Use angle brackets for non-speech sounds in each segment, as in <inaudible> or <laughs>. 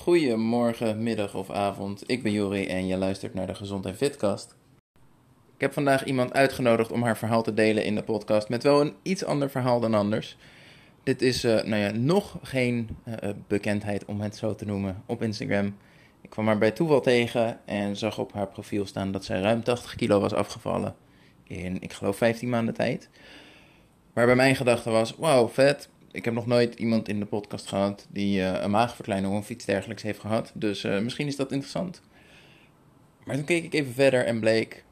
Goedemorgen, middag of avond. Ik ben Jori en je luistert naar de Gezond en. Ik heb vandaag iemand uitgenodigd om haar verhaal te delen in de podcast met wel een iets ander verhaal dan anders. Dit is uh, nou ja, nog geen uh, bekendheid om het zo te noemen op Instagram. Ik kwam haar bij toeval tegen en zag op haar profiel staan dat zij ruim 80 kilo was afgevallen in, ik geloof, 15 maanden tijd. Maar bij mijn gedachte was, wauw, vet. Ik heb nog nooit iemand in de podcast gehad die uh, een maagverkleining of iets dergelijks heeft gehad. Dus uh, misschien is dat interessant. Maar toen keek ik even verder en bleek,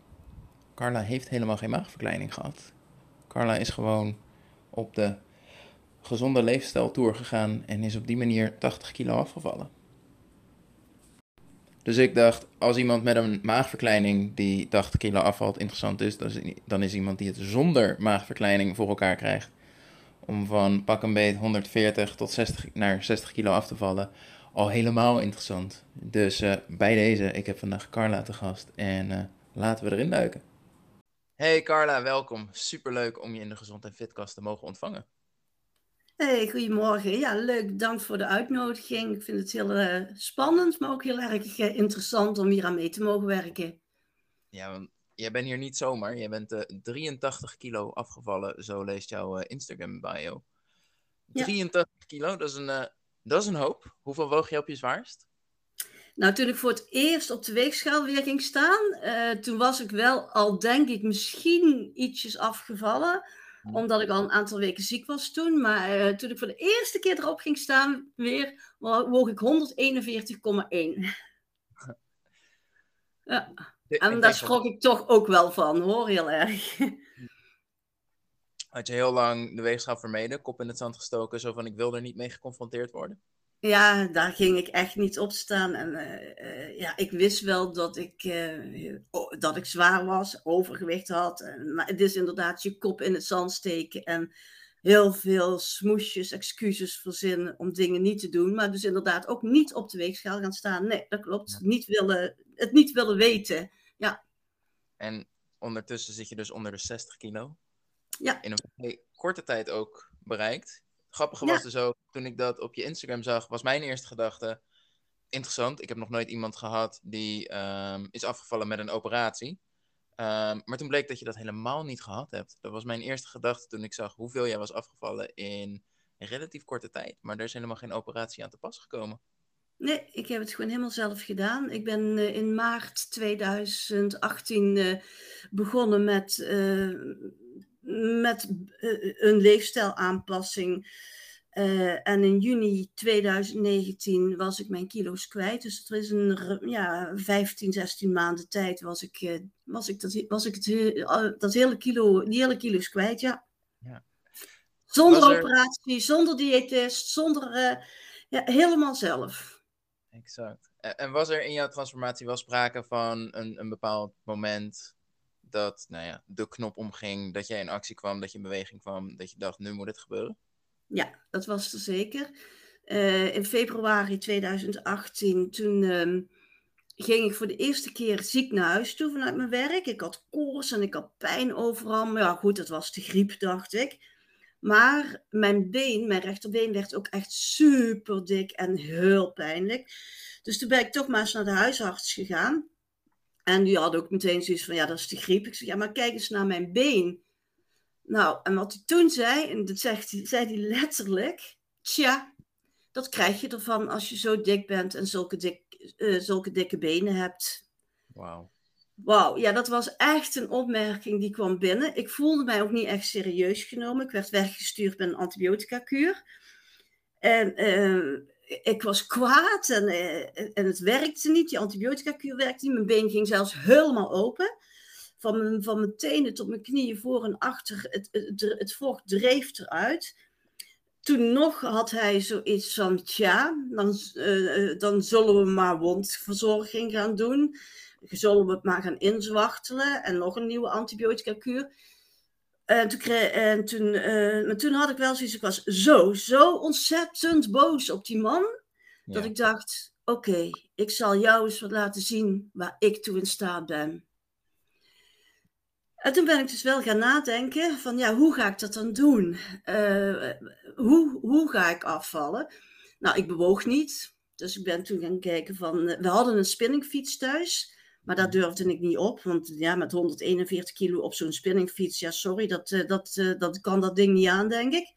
Carla heeft helemaal geen maagverkleining gehad. Carla is gewoon op de gezonde leefstijl tour gegaan en is op die manier 80 kilo afgevallen. Dus ik dacht, als iemand met een maagverkleining die 80 kilo afvalt interessant is, dan is iemand die het zonder maagverkleining voor elkaar krijgt. Om van pak een beet 140 tot 60 naar 60 kilo af te vallen. Al helemaal interessant. Dus uh, bij deze, ik heb vandaag Carla te gast en uh, laten we erin duiken. Hey Carla, welkom. Superleuk om je in de Gezond en Fitkast te mogen ontvangen. Hey, goedemorgen. Ja, leuk. Dank voor de uitnodiging. Ik vind het heel uh, spannend, maar ook heel erg uh, interessant om hier aan mee te mogen werken. Ja, want jij bent hier niet zomaar. Je bent uh, 83 kilo afgevallen, zo leest jouw Instagram bio. Ja. 83 kilo, dat is, een, dat is een hoop. Hoeveel woog je op je zwaarst? Nou, toen ik voor het eerst op de weegschaal weer ging staan, toen was ik wel al, denk ik, misschien ietsjes afgevallen omdat ik al een aantal weken ziek was toen. Maar toen ik voor de eerste keer erop ging staan, weer woog ik 141,1. <laughs> ja. En daar schrok ik toch ook wel van, hoor, heel erg. <laughs> Had je heel lang de weegschaal vermeden, kop in het zand gestoken, zo van ik wil er niet mee geconfronteerd worden? Ja, daar ging ik echt niet op staan. En uh, uh, ja, ik wist wel dat ik, uh, dat ik zwaar was, overgewicht had. En, maar het is inderdaad je kop in het zand steken en heel veel smoesjes, excuses verzinnen om dingen niet te doen. Maar dus inderdaad ook niet op de weegschaal gaan staan. Nee, dat klopt. Niet willen, het niet willen weten. En ondertussen zit je dus onder de 60 kilo. Ja. In een korte tijd ook bereikt grappige was dus ook, toen ik dat op je Instagram zag, was mijn eerste gedachte, interessant, ik heb nog nooit iemand gehad die um, is afgevallen met een operatie. Um, maar toen bleek dat je dat helemaal niet gehad hebt. Dat was mijn eerste gedachte toen ik zag hoeveel jij was afgevallen in een relatief korte tijd. Maar er is helemaal geen operatie aan te pas gekomen. Nee, ik heb het gewoon helemaal zelf gedaan. Ik ben uh, in maart 2018 uh, begonnen met uh, met een leefstijlaanpassing. En in juni 2019 was ik mijn kilo's kwijt. Dus het was een ja, 15, 16 maanden tijd was ik, was ik, dat, was ik het, dat hele kilo, die hele kilo's kwijt, ja. ja. Zonder er... operatie, zonder diëtist, zonder ja, helemaal zelf. Exact. En was er in jouw transformatie wel sprake van een, een bepaald moment dat nou ja, de knop omging, dat jij in actie kwam, dat je in beweging kwam, dat je dacht, nu moet het gebeuren? Ja, dat was er zeker. Uh, in februari 2018, toen uh, ging ik voor de eerste keer ziek naar huis toe vanuit mijn werk. Ik had koorts en ik had pijn overal. Maar ja, goed, dat was de griep, dacht ik. Maar mijn been, mijn rechterbeen, werd ook echt super dik en heel pijnlijk. Dus toen ben ik toch maar eens naar de huisarts gegaan. En die had ook meteen zoiets van, ja, dat is de griep. Ik zeg, ja, maar kijk eens naar mijn been. Nou, en wat hij toen zei, en dat zegt zei hij letterlijk, tja, dat krijg je ervan als je zo dik bent en zulke, dik, uh, zulke dikke benen hebt. Wauw. Wauw, ja, dat was echt een opmerking die kwam binnen. Ik voelde mij ook niet echt serieus genomen. Ik werd weggestuurd met een antibiotica-kuur. En uh, ik was kwaad en, eh, en het werkte niet. Die antibiotica-kuur werkte niet. Mijn been ging zelfs helemaal open. Van mijn, van mijn tenen tot mijn knieën voor en achter. Het, het, het vocht dreef eruit. Toen nog had hij zoiets van, tja, dan, uh, dan zullen we maar wondverzorging gaan doen. Zullen we het maar gaan inzwachtelen en nog een nieuwe antibiotica-kuur. En toen, en toen, uh, maar toen had ik wel zoiets, ik was zo, zo ontzettend boos op die man, ja. dat ik dacht, oké, okay, ik zal jou eens wat laten zien waar ik toe in staat ben. En toen ben ik dus wel gaan nadenken van, ja, hoe ga ik dat dan doen? Uh, hoe, hoe ga ik afvallen? Nou, ik bewoog niet. Dus ik ben toen gaan kijken van, eh, we hadden een spinningfiets thuis. Maar daar durfde ik niet op, want ja, met 141 kilo op zo'n spinningfiets, ja, sorry, dat, eh, dat, eh, dat kan dat ding niet aan, denk ik.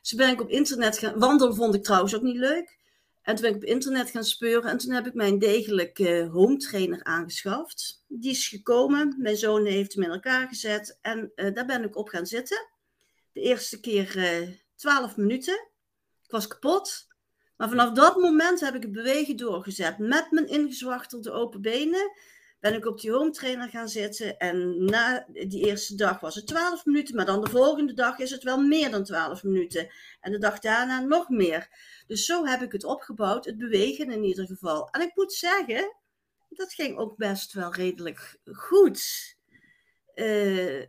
Dus ben ik op internet gaan, wandelen vond ik trouwens ook niet leuk. En toen ben ik op internet gaan speuren en toen heb ik mijn degelijke home trainer aangeschaft. Die is gekomen, mijn zoon heeft hem in elkaar gezet en daar ben ik op gaan zitten. De eerste keer uh, 12 minuten. Ik was kapot. Maar vanaf dat moment heb ik het bewegen doorgezet. Met mijn ingezwachtelde open benen ben ik op die home trainer gaan zitten. En na die eerste dag was het 12 minuten. Maar dan de volgende dag is het wel meer dan 12 minuten. En de dag daarna nog meer. Dus zo heb ik het opgebouwd. Het bewegen in ieder geval. En ik moet zeggen, dat ging ook best wel redelijk goed. Uh,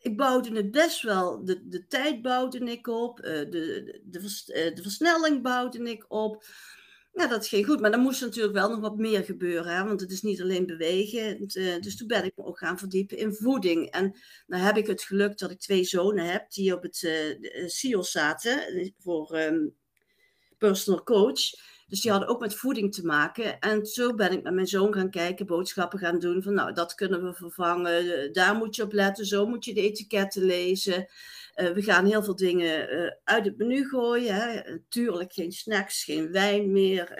ik bouwde het best wel. De, de tijd bouwde ik op. Uh, de, de, eh, de, versnelling bouwde ik op. Ja, dat ging goed. Maar dan moest natuurlijk wel nog wat meer gebeuren. Hè? Want het is niet alleen bewegen. Uh, dus toen ben ik me ook gaan verdiepen in voeding. En dan heb ik het geluk dat ik twee zonen heb die op het CIOS zaten. Voor um, personal coach. Dus die hadden ook met voeding te maken. En zo ben ik met mijn zoon gaan kijken, boodschappen gaan doen. Van nou, dat kunnen we vervangen. Daar moet je op letten. Zo moet je de etiketten lezen. Uh, we gaan heel veel dingen uh, uit het menu gooien. Hè. Tuurlijk geen snacks, geen wijn meer,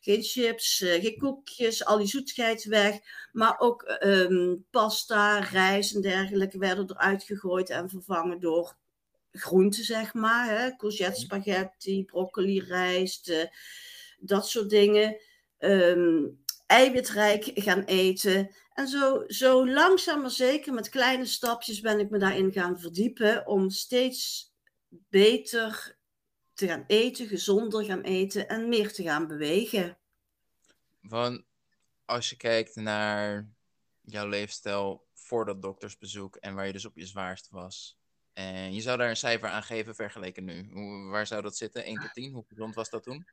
geen chips, geen koekjes, al die zoetigheid weg. Maar ook um, pasta, rijst en dergelijke werden eruit gegooid en vervangen door groenten, zeg maar. Hè? Courgette spaghetti, broccoli, rijst, uh, dat soort dingen. Um, eiwitrijk gaan eten. En zo, zo langzaam maar zeker, met kleine stapjes, ben ik me daarin gaan verdiepen om steeds beter te gaan eten, gezonder gaan eten en meer te gaan bewegen. Want als je kijkt naar jouw leefstijl voor dat doktersbezoek en waar je dus op je zwaarst was, en je zou daar een cijfer aan geven vergeleken nu. Waar zou dat zitten? 1 tot 10? Hoe gezond was dat toen?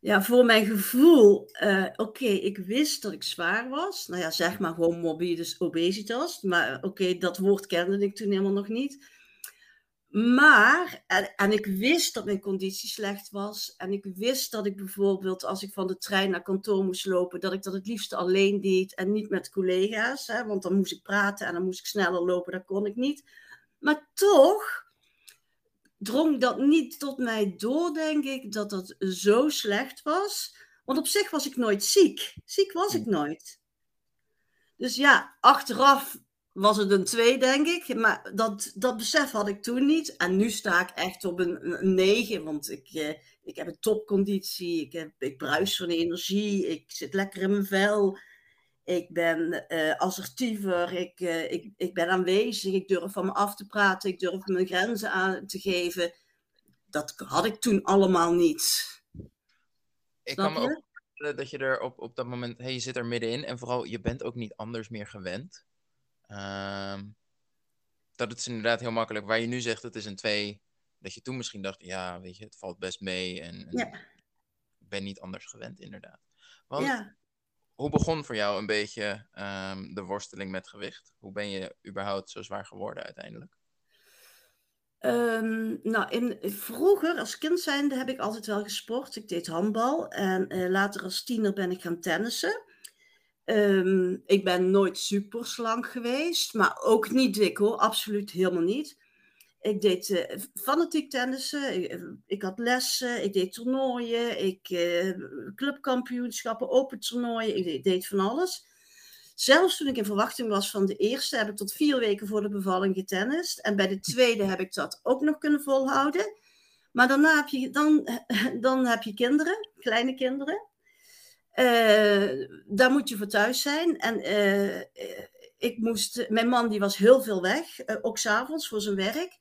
Ja, voor mijn gevoel, uh, oké, ik wist dat ik zwaar was. Nou ja, zeg maar gewoon morbidus obesitas. Maar oké, okay, dat woord kende ik toen helemaal nog niet. Maar, en, en, ik wist dat mijn conditie slecht was. En ik wist dat ik bijvoorbeeld, als ik van de trein naar kantoor moest lopen, dat ik dat het liefst alleen deed en niet met collega's. Hè, want dan moest ik praten en dan moest ik sneller lopen, dat kon ik niet. Maar toch drong dat niet tot mij door, denk ik, dat dat zo slecht was. Want op zich was ik nooit ziek. Ziek was ik nooit. Dus ja, achteraf was het een 2, denk ik. Maar dat, dat besef had ik toen niet. En nu sta ik echt op een, een 9. Want ik, eh, ik heb een topconditie. Ik, heb, ik bruis van energie. Ik zit lekker in mijn vel. Ik ben uh, assertiever, ik, uh, ik, ik ben aanwezig, ik durf van me af te praten, ik durf mijn grenzen aan te geven. Dat had ik toen allemaal niet. Ik kan me ook dat je er op, op dat moment, hey, je zit er middenin en vooral je bent ook niet anders meer gewend. Uh, dat is inderdaad heel makkelijk. Waar je nu zegt het is een 2, dat je toen misschien dacht, ja, weet je, het valt best mee en, en ja. ik ben niet anders gewend inderdaad. Want ja hoe begon voor jou een beetje um, de worsteling met gewicht? Hoe ben je überhaupt zo zwaar geworden uiteindelijk? Um, nou, in, vroeger als kind zijnde heb ik altijd wel gesport. Ik deed handbal en uh, later als tiener ben ik gaan tennissen. Um, ik ben nooit super slank geweest, maar ook niet dik hoor, absoluut helemaal niet. Ik deed uh, fanatiek tennissen, ik, ik, had lessen, ik deed toernooien, ik, uh, clubkampioenschappen, open toernooien, ik deed, van alles. Zelfs toen ik in verwachting was van de eerste, heb ik tot vier weken voor de bevalling getennist. En bij de tweede heb ik dat ook nog kunnen volhouden. Maar daarna heb je, dan, <laughs> dan heb je kinderen, kleine kinderen. Uh, daar moet je voor thuis zijn. En ik moest, mijn man die was heel veel weg, ook s'avonds voor zijn werk.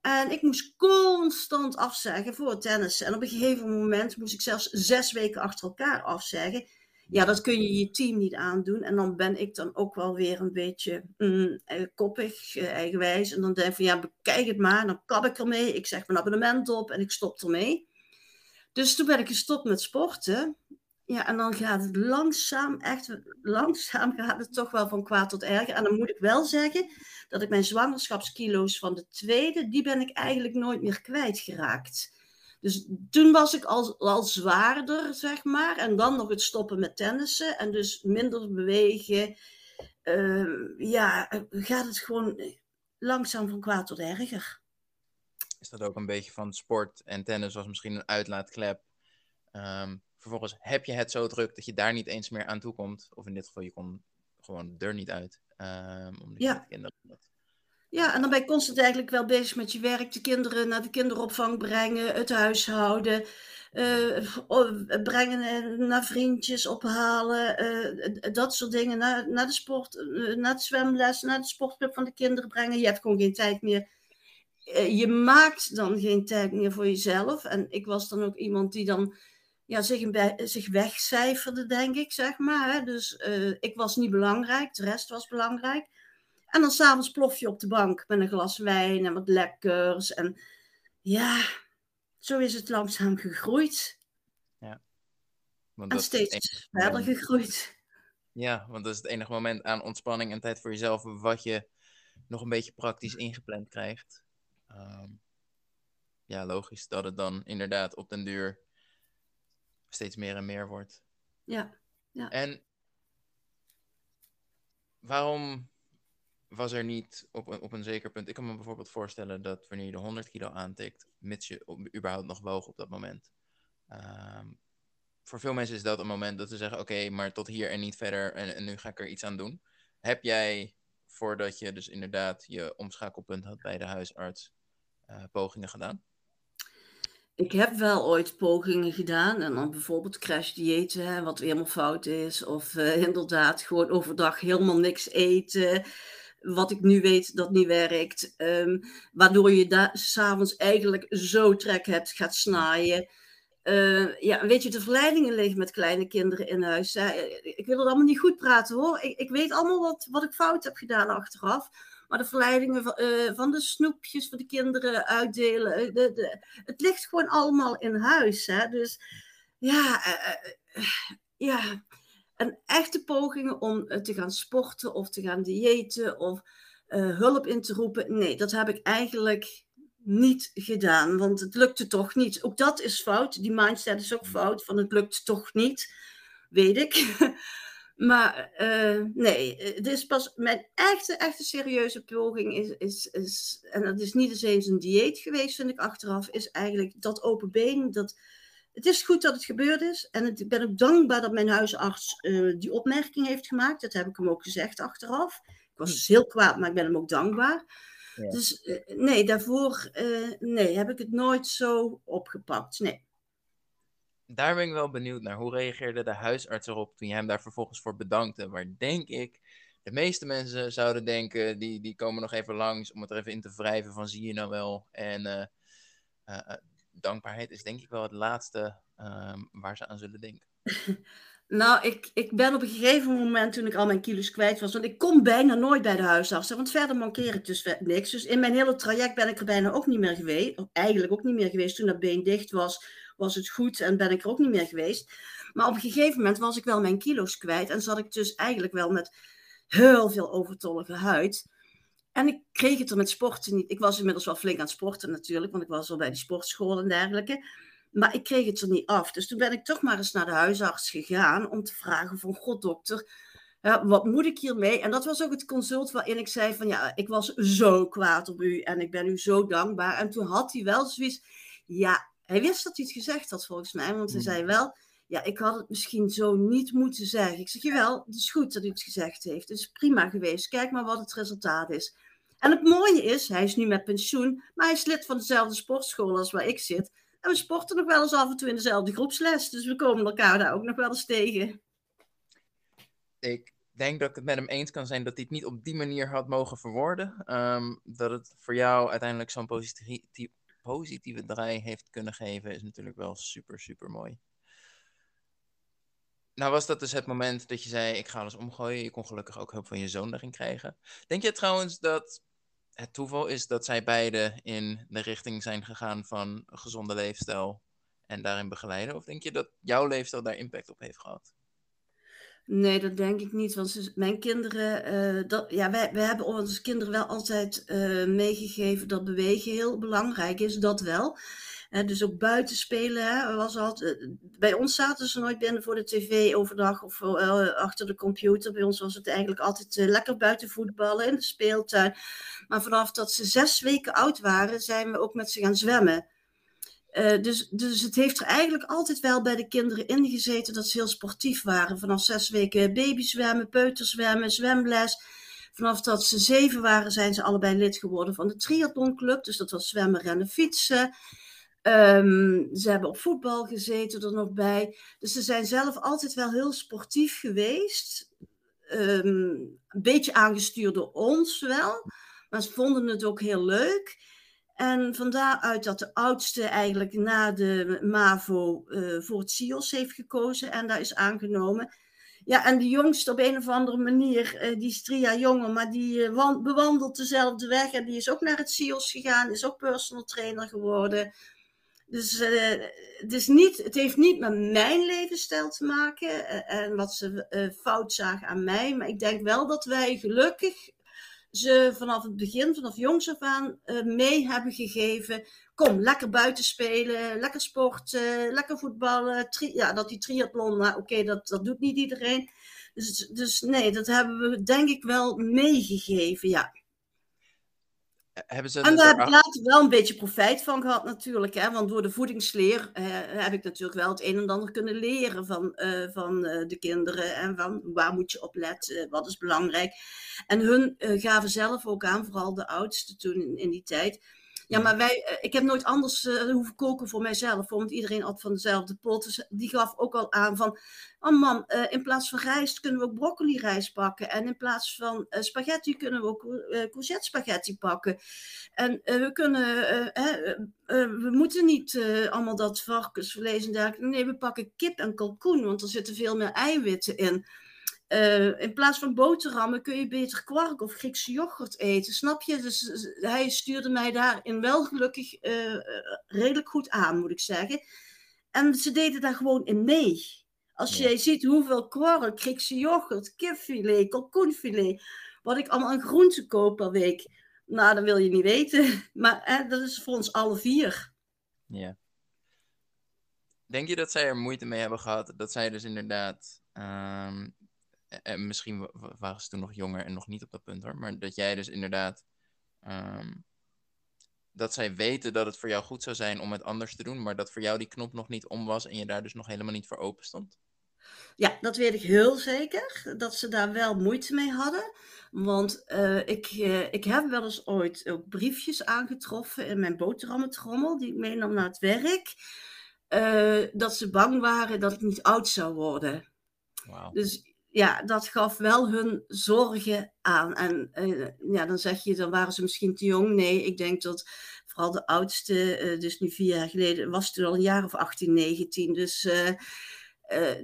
En ik moest constant afzeggen voor het tennis. En op een gegeven moment moest ik zelfs zes weken achter elkaar afzeggen. Ja, dat kun je je team niet aandoen. En dan ben ik dan ook wel weer een beetje mm, eh, koppig, eh, eigenwijs. En dan denk ik van ja, bekijk het maar. Dan kap ik ermee. Ik zeg mijn abonnement op en ik stop ermee. Dus toen ben ik gestopt met sporten. Ja, en dan gaat het langzaam, echt langzaam gaat het toch wel van kwaad tot erger. En dan moet ik wel zeggen dat ik mijn zwangerschapskilo's van de tweede, die ben ik eigenlijk nooit meer kwijtgeraakt. Dus toen was ik al, al zwaarder, zeg maar. En dan nog het stoppen met tennissen. En dus minder bewegen. Ehm, ja, gaat het gewoon langzaam van kwaad tot erger. Is dat ook een beetje van sport en tennis was misschien een uitlaatklep? Ehm, vervolgens heb je het zo druk dat je daar niet eens meer aan toe komt. Of in dit geval, je kon gewoon de deur niet uit. Um, omdat ja. Je kinderen ja, en dan ben je constant eigenlijk wel bezig met je werk, de kinderen naar de kinderopvang brengen, het huishouden, uh, brengen naar vriendjes ophalen, uh, dat soort dingen, naar, naar de sport, naar de zwemles, naar de sportclub van de kinderen brengen. Je hebt gewoon geen tijd meer. je maakt dan geen tijd meer voor jezelf. En ik was dan ook iemand die dan ja, zich, zich wegcijferde, denk ik, zeg maar. Hè. Dus ik was niet belangrijk, de rest was belangrijk. En dan s'avonds plof je op de bank met een glas wijn en wat lekkers. En ja, zo is het langzaam gegroeid. Ja. Want en steeds verder gegroeid. Ja, want dat is het enige moment aan ontspanning en tijd voor jezelf wat je nog een beetje praktisch ingepland krijgt. Ehm, ja, logisch dat het dan inderdaad op den duur steeds meer en meer wordt. Ja, ja. En waarom was er niet op een, op een zeker punt. Ik kan me bijvoorbeeld voorstellen dat wanneer je de 100 kilo aantikt, mits je überhaupt nog woog op dat moment. Ehm, voor veel mensen is dat een moment dat ze zeggen: Oké, maar tot hier en niet verder, en, en, nu ga ik er iets aan doen. Heb jij, voordat je dus inderdaad je omschakelpunt had bij de huisarts, uh, pogingen gedaan? Ik heb wel ooit pogingen gedaan. En dan bijvoorbeeld crash diëten, wat helemaal fout is. Of uh, <laughs> inderdaad gewoon overdag helemaal niks eten wat ik nu weet dat niet werkt. Um, waardoor je daar s'avonds eigenlijk zo trek hebt, gaat snaaien. Uh, ja, weet je, de verleidingen liggen met kleine kinderen in huis. Ik wil het allemaal niet goed praten hoor. Ik, ik weet allemaal wat, wat ik fout heb gedaan achteraf. Maar de verleidingen van, uh, van de snoepjes voor de kinderen uitdelen. Eh, de, de, het ligt gewoon allemaal in huis. Hè? Dus ja, uh, ja, en echte pogingen om eh, te gaan sporten of te gaan diëten of hulp in te roepen, nee, dat heb ik eigenlijk niet gedaan, want het lukte toch niet. Ook dat is fout. Die mindset is ook fout, van het lukt toch niet, weet ik. <laughs> maar uh, nee, het is pas mijn echte, echte serieuze poging is, is, is, en dat is niet eens een dieet geweest, vind ik achteraf, is eigenlijk dat open been, dat het is goed dat het gebeurd is. En ik ben ook dankbaar dat mijn huisarts uh, die opmerking heeft gemaakt. Dat heb ik hem ook gezegd achteraf. Ik was dus heel kwaad, maar ik ben hem ook dankbaar. Ja. Dus uh, nee, daarvoor nee, heb ik het nooit zo opgepakt. Nee. Daar ben ik wel benieuwd naar. Hoe reageerde de huisarts erop toen je hem daar vervolgens voor bedankte? Waar denk ik de meeste mensen zouden denken, die, die komen nog even langs om het er even in te wrijven van zie je nou wel. En dankbaarheid is denk ik wel het laatste ehm, waar ze aan zullen denken. <laughs> Nou, ik, ik ben op een gegeven moment, toen ik al mijn kilo's kwijt was, want ik kom bijna nooit bij de huisarts, want verder mankeer ik dus niks. Dus in mijn hele traject ben ik er bijna ook niet meer geweest, eigenlijk ook niet meer geweest. Toen dat been dicht was, was het goed en ben ik er ook niet meer geweest. Maar op een gegeven moment was ik wel mijn kilo's kwijt en zat ik dus eigenlijk wel met heel veel overtollige huid. En ik kreeg het er met sporten niet. Ik was inmiddels wel flink aan het sporten natuurlijk, want ik was al bij die sportschool en dergelijke. Maar ik kreeg het er niet af. Dus toen ben ik toch maar eens naar de huisarts gegaan om te vragen van, god dokter, wat moet ik hiermee? En dat was ook het consult waarin ik zei van, ja, ik was zo kwaad op u en ik ben u zo dankbaar. En toen had hij wel zoiets, ja, hij wist dat hij het gezegd had volgens mij, want hij hmm. zei wel, ja, ik had het misschien zo niet moeten zeggen. Ik zeg, jawel, het is goed dat u het gezegd heeft. Het is prima geweest. Kijk maar wat het resultaat is. En het mooie is, hij is nu met pensioen, maar hij is lid van dezelfde sportschool als waar ik zit. En we sporten nog wel eens af en toe in dezelfde groepsles. Dus we komen elkaar daar ook nog wel eens tegen. Ik denk dat ik het met hem eens kan zijn dat hij het niet op die manier had mogen verwoorden. Ehm, dat het voor jou uiteindelijk zo'n positieve, positieve draai heeft kunnen geven, is natuurlijk wel super, super mooi. Nou was dat dus het moment dat je zei, ik ga alles omgooien. Je kon gelukkig ook hulp van je zoon daarin krijgen. Denk je trouwens dat het toeval is dat zij beide in de richting zijn gegaan van een gezonde leefstijl en daarin begeleiden? Of denk je dat jouw leefstijl daar impact op heeft gehad? Nee, dat denk ik niet. Want mijn kinderen, uh, dat, ja, wij, hebben onze kinderen wel altijd uh, meegegeven dat bewegen heel belangrijk is, dat wel. dus ook buiten spelen. Hè, was altijd, bij ons zaten ze nooit binnen voor de tv overdag of achter de computer. Bij ons was het eigenlijk altijd lekker buiten voetballen in de speeltuin. Maar vanaf dat ze zes weken oud waren, zijn we ook met ze gaan zwemmen. Uh, dus, dus het heeft er eigenlijk altijd wel bij de kinderen ingezeten dat ze heel sportief waren. Vanaf zes weken babyzwemmen, peuterzwemmen, zwemles. Vanaf dat ze zeven waren, zijn ze allebei lid geworden van de triathlonclub. Dus dat was zwemmen, rennen, fietsen. Um, ze hebben op voetbal gezeten er nog bij. Dus ze zijn zelf altijd wel heel sportief geweest. Um, een beetje aangestuurd door ons wel. Maar ze vonden het ook heel leuk. En van daaruit dat de oudste eigenlijk na de MAVO uh, voor het CIOS heeft gekozen en daar is aangenomen. Ja, en de jongste op een of andere manier, uh, die is drie jaar jonger, maar die uh, bewandelt dezelfde weg. En die is ook naar het CIOS gegaan, is ook personal trainer geworden. Dus is niet, het heeft niet met mijn levensstijl te maken en wat ze fout zagen aan mij. Maar ik denk wel dat wij gelukkig ze vanaf het begin, vanaf jongs af aan, uh, mee hebben gegeven. Kom, lekker buiten spelen, lekker sporten, lekker voetballen. ja, dat die triathlon, nou, oké, dat, dat doet niet iedereen. Dus, dus nee, dat hebben we denk ik wel meegegeven, ja. Hebben ze en daar heb ik later wel een beetje profijt van gehad natuurlijk. Hè? Want door de voedingsleer uh, heb ik natuurlijk wel het een en ander kunnen leren van, uh, van uh, de kinderen. En van waar moet je op letten, wat is belangrijk. En hun gaven zelf ook aan, vooral de oudste toen in, in die tijd ja, maar wij, eh, ik heb nooit anders uh, hoeven koken voor mijzelf, want iedereen had van dezelfde pot. Dus die gaf ook al aan van, oh man, uh, in plaats van rijst kunnen we ook broccoli rijst pakken. En in plaats van uh, spaghetti kunnen we ook courgette spaghetti pakken. En we kunnen, we moeten niet allemaal dat varkensvlees en dergelijke. Nee, we pakken kip en kalkoen, want er zitten veel meer eiwitten in. Uh, in plaats van boterhammen kun je beter kwark of Griekse yoghurt eten. Snap je? Dus hij stuurde mij daarin wel gelukkig uh, redelijk goed aan, moet ik zeggen. En ze deden daar gewoon in mee. Als ja. jij ziet hoeveel kwark, Griekse yoghurt, kipfilet, kalkoenfilet, wat ik allemaal aan groenten koop per week. Nou, dat wil je niet weten. <laughs> Maar hè, dat is voor ons alle vier. Ja. Denk je dat zij er moeite mee hebben gehad? Dat zij dus inderdaad um, en misschien waren ze toen nog jonger en nog niet op dat punt hoor. Maar dat jij dus inderdaad. Um, dat zij weten dat het voor jou goed zou zijn om het anders te doen. Maar dat voor jou die knop nog niet om was en je daar dus nog helemaal niet voor open stond. Ja, dat weet ik heel zeker. Dat ze daar wel moeite mee hadden. Want uh, ik, uh, ik heb wel eens ooit ook briefjes aangetroffen in mijn boterhammetrommel. Die ik meenam naar het werk. Uh, dat ze bang waren dat ik niet oud zou worden. Wow. Dus ja, dat gaf wel hun zorgen aan. En uh, ja, dan zeg je, dan waren ze misschien te jong. Nee, ik denk dat vooral de oudste, uh, dus nu vier jaar geleden, was toen al een jaar of 18, 19. Dus uh,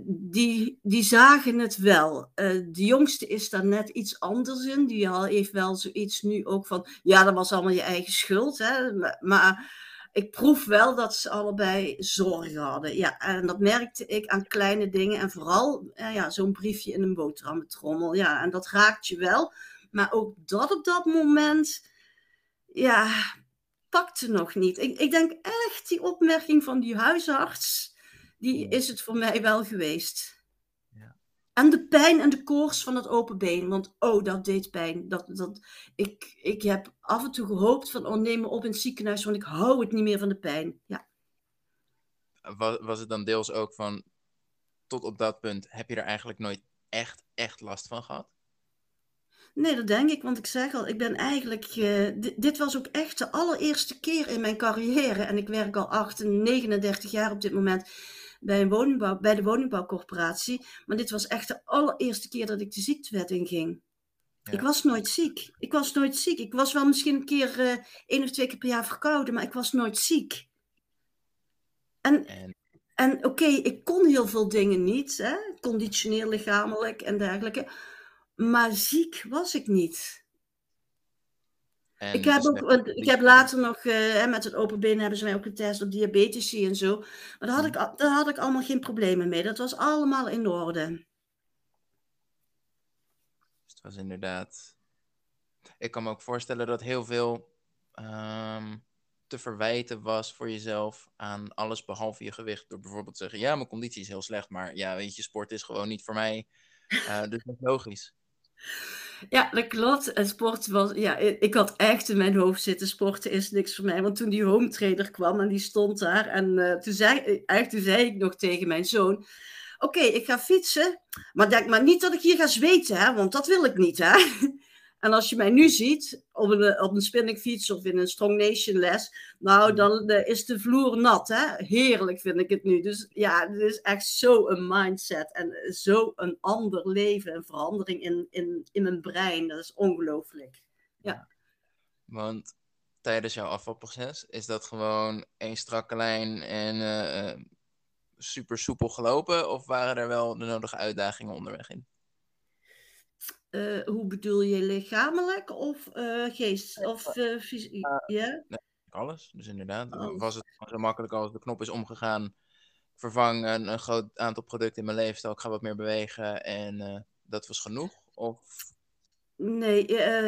die, die zagen het wel. de jongste is daar net iets anders in. Die heeft wel zoiets nu ook van, ja, dat was allemaal je eigen schuld. Hè? Maar ik proef wel dat ze allebei zorgen hadden. Ja, en dat merkte ik aan kleine dingen. En vooral eh, ja, zo'n briefje in een boterhammetrommel. Ja, en dat raakt je wel. Maar ook dat op dat moment, ja, pakte nog niet. Ik, ik denk echt die opmerking van die huisarts, die is het voor mij wel geweest. En de pijn en de koors van het open been. Want oh, dat deed pijn. Dat, dat, ik, ik heb af en toe gehoopt van, oh neem me op in het ziekenhuis, want ik hou het niet meer van de pijn. Ja. Was, was het dan deels ook van, tot op dat punt, heb je er eigenlijk nooit echt, echt last van gehad? Nee, dat denk ik, want ik zeg al, ik ben eigenlijk. Uh, dit, dit, was ook echt de allereerste keer in mijn carrière. En ik werk al 8, 39 jaar op dit moment bij, een woningbouw, bij de woningbouwcorporatie. Maar dit was echt de allereerste keer dat ik de ziektewet inging. Ja. Ik was nooit ziek. Ik was nooit ziek. Ik was wel misschien een keer uh, één of twee keer per jaar verkouden, maar ik was nooit ziek. En, en... en oké, okay, ik kon heel veel dingen niet, hè? conditioneel, lichamelijk en dergelijke. Maar ziek was ik niet. En ik, heb ook, ik heb later nog, uh, met het open been hebben ze mij ook getest op diabetici en zo. Maar daar had, ik, daar had ik allemaal geen problemen mee. Dat was allemaal in orde. Dus het was inderdaad... Ik kan me ook voorstellen dat heel veel um, te verwijten was voor jezelf aan alles behalve je gewicht. Door bijvoorbeeld te zeggen, ja, mijn conditie is heel slecht, maar ja, weet je, sport is gewoon niet voor mij. Uh, dus dat is logisch. Ja, dat klopt. En sport was, ja, ik had echt in mijn hoofd zitten, sporten is niks voor mij. Want toen die home trainer kwam en die stond daar, en uh, toen, zei, eigenlijk, toen zei ik nog tegen mijn zoon, oké, ik ga fietsen, maar denk maar niet dat ik hier ga zweten, hè, want dat wil ik niet, hè. <laughs> En als je mij nu ziet op een, op een spinningfiets of in een Strong Nation les, nou, mm. dan uh, is de vloer nat. Hè? Heerlijk vind ik het nu. Dus ja, het is echt zo een mindset en zo een ander leven, een verandering in, in, in mijn brein. Dat is ongelooflijk. Ja. Want tijdens jouw afvalproces is dat gewoon één strakke lijn en uh, super soepel gelopen? Of waren er wel de nodige uitdagingen onderweg in? Uh, hoe bedoel je lichamelijk of uh, geest? Of uh, fysiek? ja? Nee, alles. Dus inderdaad, oh. was het zo makkelijk als de knop is omgegaan. Vervang een, een groot aantal producten in mijn leefstijl. Ik ga wat meer bewegen en dat was genoeg? Of Nee,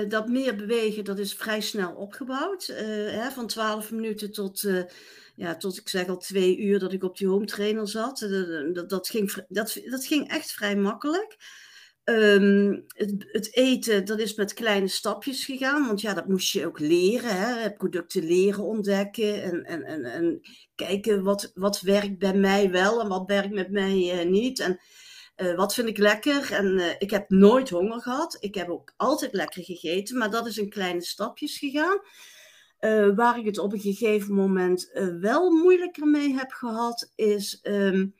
dat meer bewegen, dat is vrij snel opgebouwd. Hè, van 12 minuten tot, ja, tot, ik zeg al, twee uur dat ik op die home trainer zat. dat, dat, ging, dat, dat ging echt vrij makkelijk. Um, het, eten, dat is met kleine stapjes gegaan, want ja, dat moest je ook leren, hè? producten leren ontdekken en, en, en, en kijken wat, wat werkt bij mij wel en wat werkt met mij uh, niet. En uh, wat vind ik lekker? En uh, ik heb nooit honger gehad. Ik heb ook altijd lekker gegeten, maar dat is in kleine stapjes gegaan. waar ik het op een gegeven moment wel moeilijker mee heb gehad, is. Um,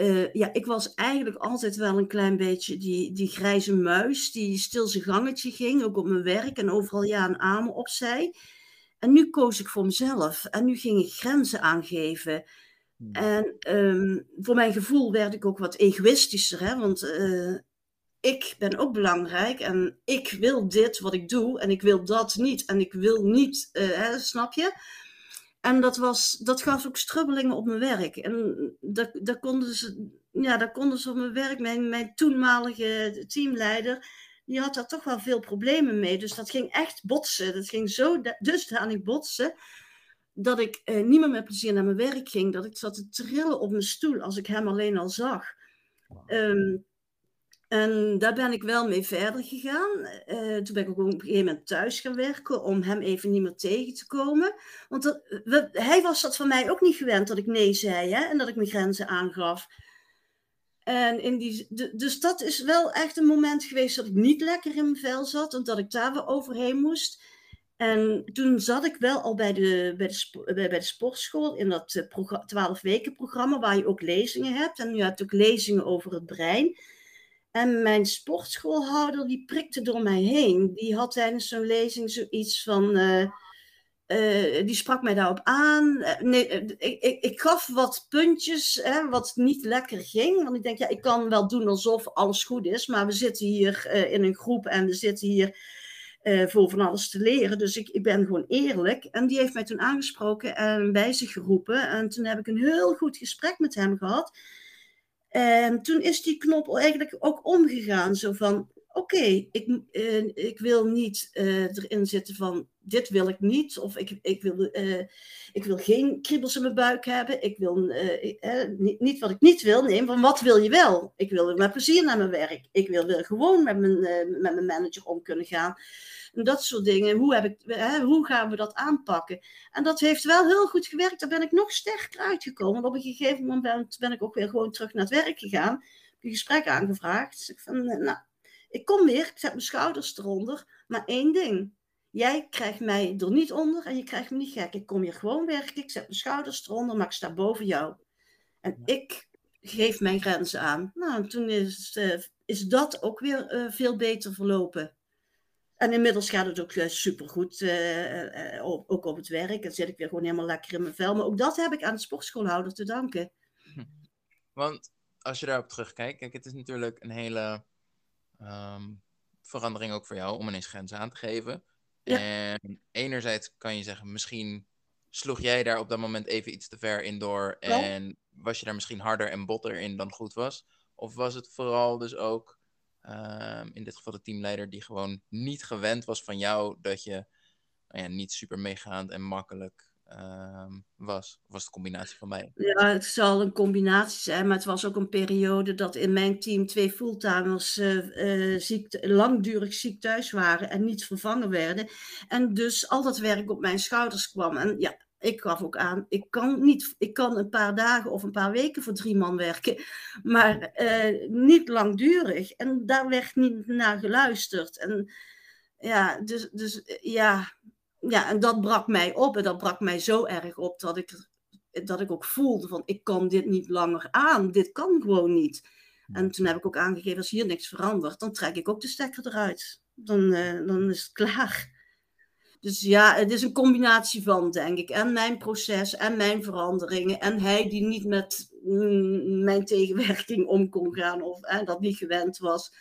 uh, ja, ik was eigenlijk altijd wel een klein beetje die, die grijze muis, die stil zijn gangetje ging, ook op mijn werk en overal ja en amen opzij. En nu koos ik voor mezelf en nu ging ik grenzen aangeven. Hmm. En um, voor mijn gevoel werd ik ook wat egoïstischer, hè? want uh, ik ben ook belangrijk en ik wil dit wat ik doe en ik wil dat niet en ik wil niet, uh, hè, snap je? En dat, was, dat gaf ook strubbelingen op mijn werk. En daar, daar, konden, ze, ja, daar konden ze op mijn werk, mijn, mijn toenmalige teamleider, die had daar toch wel veel problemen mee. Dus dat ging echt botsen. Dat ging zo dusdanig botsen, dat ik eh, niet meer met plezier naar mijn werk ging. Dat ik zat te trillen op mijn stoel als ik hem alleen al zag. Um, en daar ben ik wel mee verder gegaan. Uh, toen ben ik ook op een gegeven moment thuis gaan werken om hem even niet meer tegen te komen. Want hij was dat van mij ook niet gewend dat ik nee zei hè, en dat ik mijn grenzen aangaf. En in die, dus dat is wel echt een moment geweest dat ik niet lekker in mijn vel zat en dat ik daar weer overheen moest. En toen zat ik wel al bij de, bij de, bij de sportschool in dat 12 eh, weken programma waar je ook lezingen hebt. En je hebt ook lezingen over het brein. En mijn sportschoolhouder, die prikte door mij heen. Die had tijdens zo'n lezing zoiets van. Uh, uh, die sprak mij daarop aan. Uh, nee, ik, ik, ik, gaf wat puntjes, hè, wat niet lekker ging. Want ik denk, ja, ik kan wel doen alsof alles goed is. Maar we zitten hier in een groep en we zitten hier voor van alles te leren. Dus ik, ik ben gewoon eerlijk. En die heeft mij toen aangesproken en bij zich geroepen. En toen heb ik een heel goed gesprek met hem gehad. En toen is die knop eigenlijk ook omgegaan. Zo van, oké, ik, uh, ik wil niet uh, erin zitten van, dit wil ik niet. Of ik, ik, wil, uh, ik wil geen kriebels in mijn buik hebben. Ik wil niet, niet, wat ik niet wil. Nee, van wat wil je wel? Ik wil met plezier naar mijn werk. Ik wil, wil gewoon met mijn, met mijn manager om kunnen gaan. En dat soort dingen. Hoe, heb ik, hè, hoe gaan we dat aanpakken? En dat heeft wel heel goed gewerkt. Daar ben ik nog sterker uitgekomen. Want op een gegeven moment ben, ik ook weer gewoon terug naar het werk gegaan. Heb een gesprek aangevraagd. Dus ik van, nou, ik kom weer, ik zet mijn schouders eronder. Maar één ding. Jij krijgt mij er niet onder en je krijgt me niet gek. Ik kom hier gewoon werken, ik zet mijn schouders eronder, maar ik sta boven jou. En ik geef mijn grenzen aan. Nou, toen is, uh, is dat ook weer uh, veel beter verlopen. En inmiddels gaat het ook uh, supergoed, uh, uh, ook op het werk. Dan zit ik weer gewoon helemaal lekker in mijn vel. Maar ook dat heb ik aan de sportschoolhouder te danken. <laughs> Want als je daarop terugkijkt, kijk, het is natuurlijk een hele um, verandering ook voor jou om ineens grenzen aan te geven. Ja. En enerzijds kan je zeggen, misschien sloeg jij daar op dat moment even iets te ver in door en was je daar misschien harder en botter in dan goed was? Of was het vooral dus ook Um, in dit geval de teamleider die gewoon niet gewend was van jou dat je nou ja, niet super meegaand en makkelijk ehm, was? Was een combinatie van mij? Ja, het zal een combinatie zijn, maar het was ook een periode dat in mijn team twee fulltimers uh, ziek, langdurig ziek thuis waren en niet vervangen werden. En dus al dat werk op mijn schouders kwam. En ja, ik gaf ook aan, ik kan, niet, ik kan een paar dagen of een paar weken voor drie man werken, maar uh, niet langdurig. En daar werd niet naar geluisterd. En ja, dus, dus ja, ja, en dat brak mij op. En dat brak mij zo erg op dat ik, dat ik ook voelde van, ik kan dit niet langer aan. Dit kan gewoon niet. En toen heb ik ook aangegeven, als hier niks verandert, dan trek ik ook de stekker eruit. Dan, uh, dan is het klaar. Dus ja, het is een combinatie van, denk ik. En mijn proces en mijn veranderingen. En hij die niet met mm, mijn tegenwerking om kon gaan of en dat niet gewend was.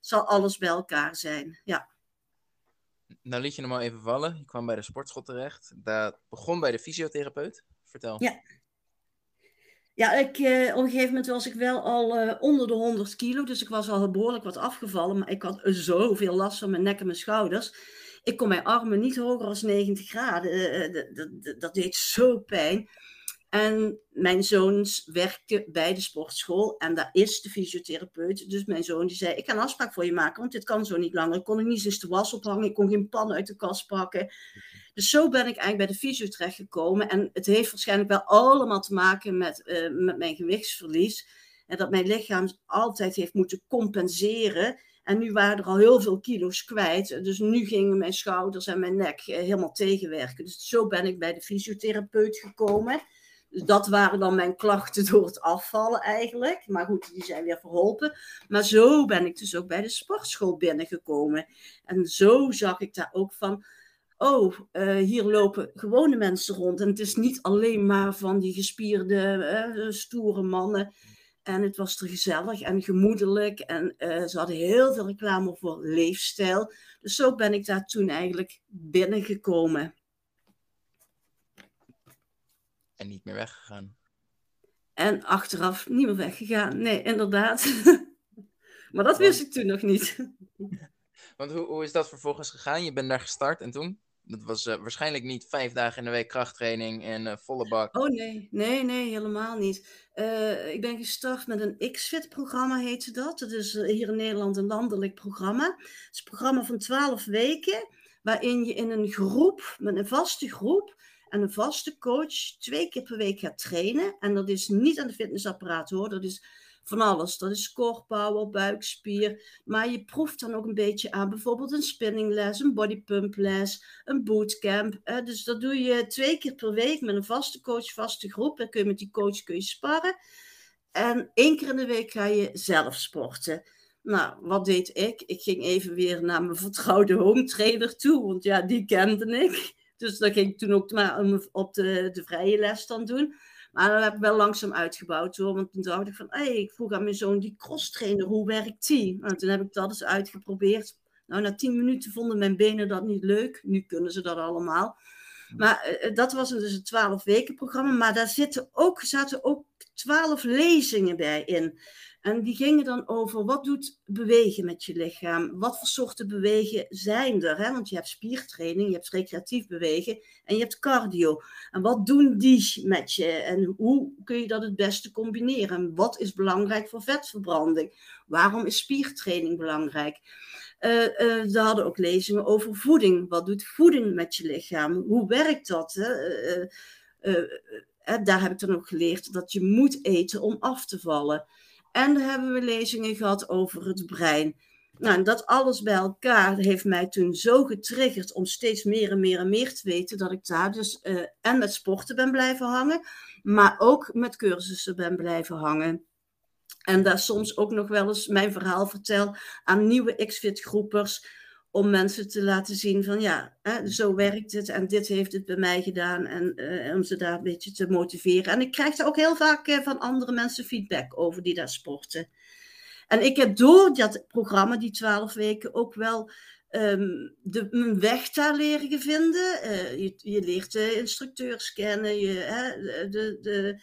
Zal alles bij elkaar zijn, ja. Nou liet je hem al even vallen. Je kwam bij de sportschool terecht. Dat begon bij de fysiotherapeut. Vertel. Ja. Ja, ik, eh, op een gegeven moment was ik wel al uh, onder de 100 kilo. Dus ik was al behoorlijk wat afgevallen. Maar ik had zoveel last van mijn nek en mijn schouders ik kon mijn armen niet hoger dan 90 graden. Eh, eh, dat, dat, deed zo pijn. En mijn zoons werkten bij de sportschool en daar is de fysiotherapeut. Dus mijn zoon die zei, ik ga een afspraak voor je maken, want dit kan zo niet langer. Ik kon niet eens de was ophangen, ik kon geen pan uit de kast pakken. Dus zo ben ik eigenlijk bij de fysio terechtgekomen. En het heeft waarschijnlijk wel allemaal te maken met, uh, met mijn gewichtsverlies. En dat mijn lichaam altijd heeft moeten compenseren en nu waren er al heel veel kilo's kwijt. Dus nu gingen mijn schouders en mijn nek eh, helemaal tegenwerken. Dus zo ben ik bij de fysiotherapeut gekomen. Dus dat waren dan mijn klachten door het afvallen eigenlijk. Maar goed, die zijn weer verholpen. Maar zo ben ik dus ook bij de sportschool binnengekomen. En zo zag ik daar ook van. Oh, uh, hier lopen gewone mensen rond. En het is niet alleen maar van die gespierde, uh, stoere mannen. En het was er gezellig en gemoedelijk. En uh, ze hadden heel veel reclame voor leefstijl. Dus zo ben ik daar toen eigenlijk binnengekomen. En niet meer weggegaan. En achteraf niet meer weggegaan. Nee, inderdaad. <laughs> maar dat wist ik toen nog niet. <laughs> Want hoe, hoe is dat vervolgens gegaan? Je bent daar gestart en toen? Dat was uh, waarschijnlijk niet vijf dagen in de week krachttraining en uh, volle bak. Oh nee, nee, nee, helemaal niet. Uh, ik ben gestart met een X-Fit-programma, heette dat. Dat is hier in Nederland een landelijk programma. Het is een programma van twaalf weken, waarin je in een groep, met een vaste groep en een vaste coach, twee keer per week gaat trainen. En dat is niet aan de fitnessapparaat hoor, dat is van alles. Dat is power, buikspier. Maar je proeft dan ook een beetje aan bijvoorbeeld een spinningles, een bodypumples, een bootcamp. Dus dat doe je twee keer per week met een vaste coach, vaste groep. Dan kun je met die coach kun je sparren. En één keer in de week ga je zelf sporten. Nou, wat deed ik? Ik ging even weer naar mijn vertrouwde home trainer toe, want ja, die kende ik. Dus dat ging ik toen ook maar op de, de vrije les dan doen. Maar dat heb ik wel langzaam uitgebouwd hoor. Want toen dacht ik van, hey, ik vroeg aan mijn zoon die cross trainer, hoe werkt die? Nou, toen heb ik dat eens uitgeprobeerd. Nou, na tien minuten vonden mijn benen dat niet leuk. Nu kunnen ze dat allemaal. Maar uh, dat was dus een twaalf weken programma. Maar daar zitten ook, zaten ook twaalf lezingen bij in. En die gingen dan over wat doet bewegen met je lichaam? Wat voor soorten bewegen zijn er? Hè? Want je hebt spiertraining, je hebt recreatief bewegen en je hebt cardio. En wat doen die met je? En hoe kun je dat het beste combineren? wat is belangrijk voor vetverbranding? Waarom is spiertraining belangrijk? Uh, er hadden ook lezingen over voeding. Wat doet voeding met je lichaam? Hoe werkt dat? Hè? Uh, daar heb ik dan ook geleerd dat je moet eten om af te vallen. En dan hebben we lezingen gehad over het brein. Nou, dat alles bij elkaar heeft mij toen zo getriggerd om steeds meer en meer en meer te weten, dat ik daar dus uh, en met sporten ben blijven hangen, maar ook met cursussen ben blijven hangen. En daar soms ook nog wel eens mijn verhaal vertel aan nieuwe X-Fit-groepers om mensen te laten zien van ja, hè, zo werkt het en dit heeft het bij mij gedaan en uh, om ze daar een beetje te motiveren. En ik krijg er ook heel vaak uh, van andere mensen feedback over die daar sporten. En ik heb door dat programma, die twaalf weken, ook wel um, de, mijn weg daar leren vinden. Uh, je, je, leert de instructeurs kennen, je, hè, de, de,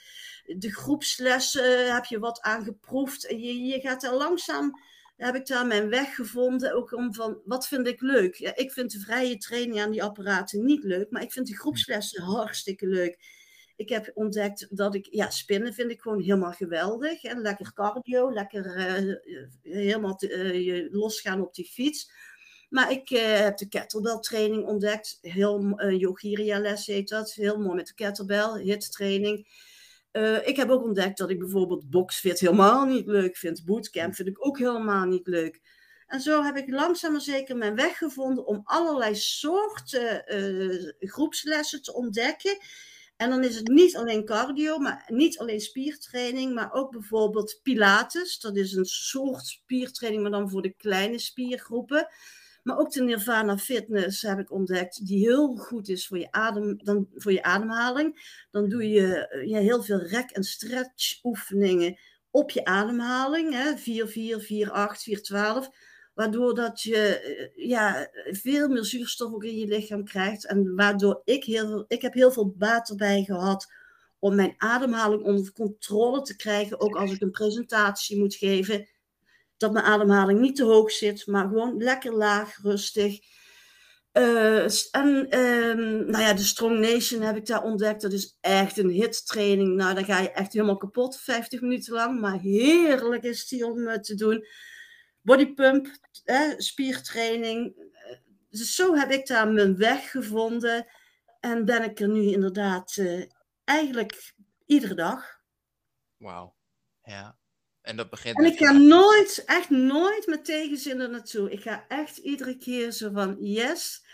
de groepslessen heb je wat aangeproefd. Je, je gaat er langzaam heb ik daar mijn weg gevonden. Ook om van, wat vind ik leuk? Ja, ik vind de vrije training aan die apparaten niet leuk, maar ik vind de groepslessen hartstikke leuk. Ik heb ontdekt dat ik, ja, spinnen vind ik gewoon helemaal geweldig. En lekker cardio, lekker uh, helemaal te, uh, losgaan op die fiets. Maar ik heb de kettlebell training ontdekt. Heel yogiria les heet dat. Heel mooi met de kettlebell, hit training. Uh, ik heb ook ontdekt dat ik bijvoorbeeld boxfit helemaal niet leuk vind. Bootcamp vind ik ook helemaal niet leuk. En zo heb ik langzaam maar zeker mijn weg gevonden om allerlei soorten groepslessen te ontdekken. En dan is het niet alleen cardio, maar niet alleen spiertraining, maar ook bijvoorbeeld Pilates. Dat is een soort spiertraining, maar dan voor de kleine spiergroepen. Maar ook de Nirvana Fitness heb ik ontdekt, die heel goed is voor je, adem, dan, voor je ademhaling. Dan doe je ja, heel veel rek- en stretch oefeningen op je ademhaling. Hè? 4, 4, 4, 8, 4, 12. Waardoor dat je ja, veel meer zuurstof ook in je lichaam krijgt. En waardoor ik heel, ik heb heel veel baat erbij gehad om mijn ademhaling onder controle te krijgen. Ook als ik een presentatie moet geven dat mijn ademhaling niet te hoog zit, maar gewoon lekker laag, rustig. Uh, en um, nou ja, de Strong Nation heb ik daar ontdekt. Dat is echt een hit-training. Nou, dan ga je echt helemaal kapot, 50 minuten lang. Maar heerlijk is die om uh, te doen. Bodypump, eh, spiertraining. Dus zo heb ik daar mijn weg gevonden. En ben ik er nu inderdaad uh, eigenlijk iedere dag. Wauw, ja. En dat begint. En ik ga nooit, echt nooit met tegenzin er naartoe. Ik ga echt iedere keer zo van yes.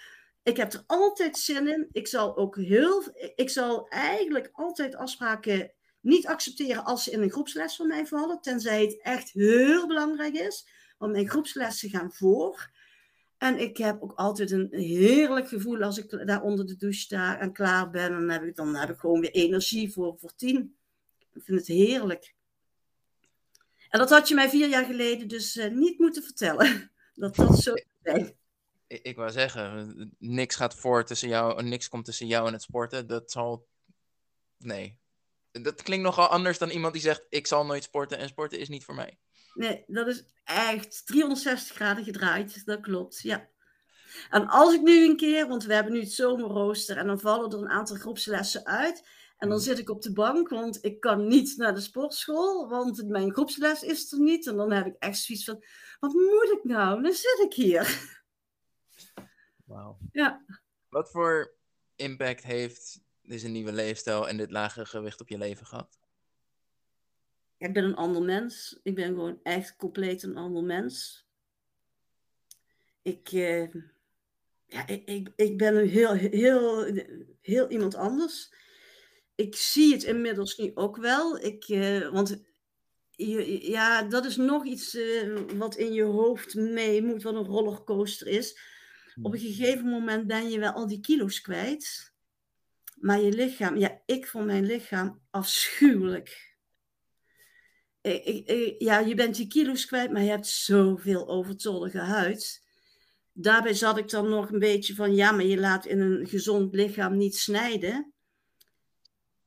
Ik heb er altijd zin in. Ik zal ook heel. Ik zal eigenlijk altijd afspraken niet accepteren als ze in een groepsles van mij vallen. Tenzij het echt heel belangrijk is. Want mijn groepslessen gaan voor. En ik heb ook altijd een heerlijk gevoel als ik daar onder de douche sta en klaar ben. Dan heb ik, dan heb ik gewoon weer energie voor, voor tien. Ik vind het heerlijk. En dat had je mij vier jaar geleden dus uh, niet moeten vertellen. <laughs> Dat dat zo zijn. Ik, ik wou zeggen, niks gaat voor tussen jou, niks komt tussen jou en het sporten. Dat zal. Nee. Dat klinkt nogal anders dan iemand die zegt: Ik zal nooit sporten en sporten is niet voor mij. Nee, dat is echt 360 graden gedraaid. Dat klopt, ja. En als ik nu een keer, want we hebben nu het zomerrooster en dan vallen er een aantal groepslessen uit. En dan zit ik op de bank, want ik kan niet naar de sportschool, want mijn groepsles is er niet. En dan heb ik echt zoiets van, wat moet ik nou? Dan zit ik hier. Wauw. Ja. Wat voor impact heeft deze nieuwe leefstijl en dit lagere gewicht op je leven gehad? Ik ben een ander mens. Ik ben gewoon echt compleet een ander mens. Ik, uh, ja, ik, ik, ik ben heel, heel, heel iemand anders ik zie het inmiddels nu ook wel. Ik, uh, want je, ja, dat is nog iets uh, wat in je hoofd mee moet, wat een rollercoaster is. Op een gegeven moment ben je wel al die kilo's kwijt. Maar je lichaam, ja, ik vond mijn lichaam afschuwelijk. Ik, ik, ja, je bent die kilo's kwijt, maar je hebt zoveel overtollige huid. Daarbij zat ik dan nog een beetje van, ja, maar je laat in een gezond lichaam niet snijden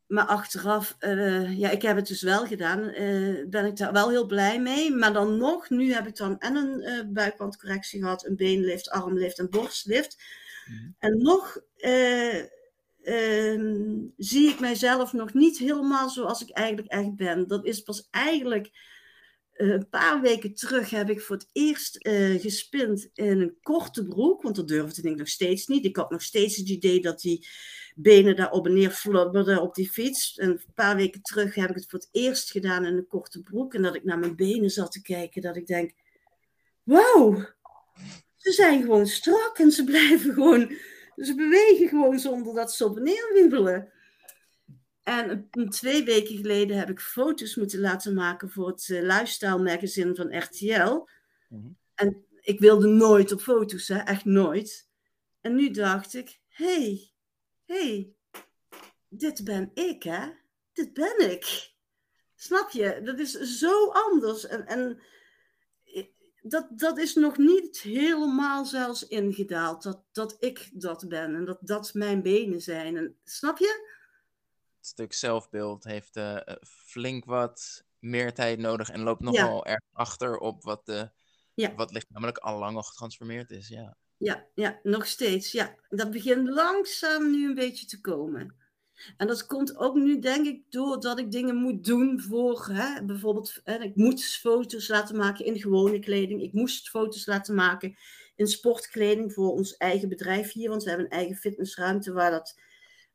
maar achteraf, uh, ja, ik heb het dus wel gedaan. Uh, ben ik daar wel heel blij mee. Maar dan nog, nu heb ik dan en een uh, buikwandcorrectie gehad, een beenlift, armlift en borstlift. Mm. En nog ehm, zie ik mijzelf nog niet helemaal zoals ik eigenlijk echt ben. Dat is pas eigenlijk een paar weken terug heb ik voor het eerst gespind in een korte broek. Want dat durfde ik nog steeds niet. Ik had nog steeds het idee dat die benen daar op en neer flubberden op die fiets. En een paar weken terug heb ik het voor het eerst gedaan in een korte broek. En dat ik naar mijn benen zat te kijken, dat ik denk, wauw, ze zijn gewoon strak en ze blijven gewoon, ze bewegen gewoon zonder dat ze op en neer. En twee weken geleden heb ik foto's moeten laten maken voor het uh, lifestyle magazine van RTL. Mm-hmm. En ik wilde nooit op foto's, hè? echt nooit. En nu dacht ik, hey, hey, dit ben ik, hè? Dit ben ik. Snap je? Dat is zo anders. En, en dat, dat is nog niet helemaal zelfs ingedaald. Dat, dat ik dat ben en dat dat mijn benen zijn. En, snap je? Stuk zelfbeeld heeft uh, flink wat meer tijd nodig en loopt nogal ja. erg achter op wat de Ja. Wat lichamelijk al lang al getransformeerd is, ja. Ja, ja, nog steeds. Ja, dat begint langzaam nu een beetje te komen. En dat komt ook nu, denk ik, doordat ik dingen moet doen voor, hè, bijvoorbeeld, hè, ik moet foto's laten maken in gewone kleding. Ik moest foto's laten maken in sportkleding voor ons eigen bedrijf hier, want we hebben een eigen fitnessruimte waar dat,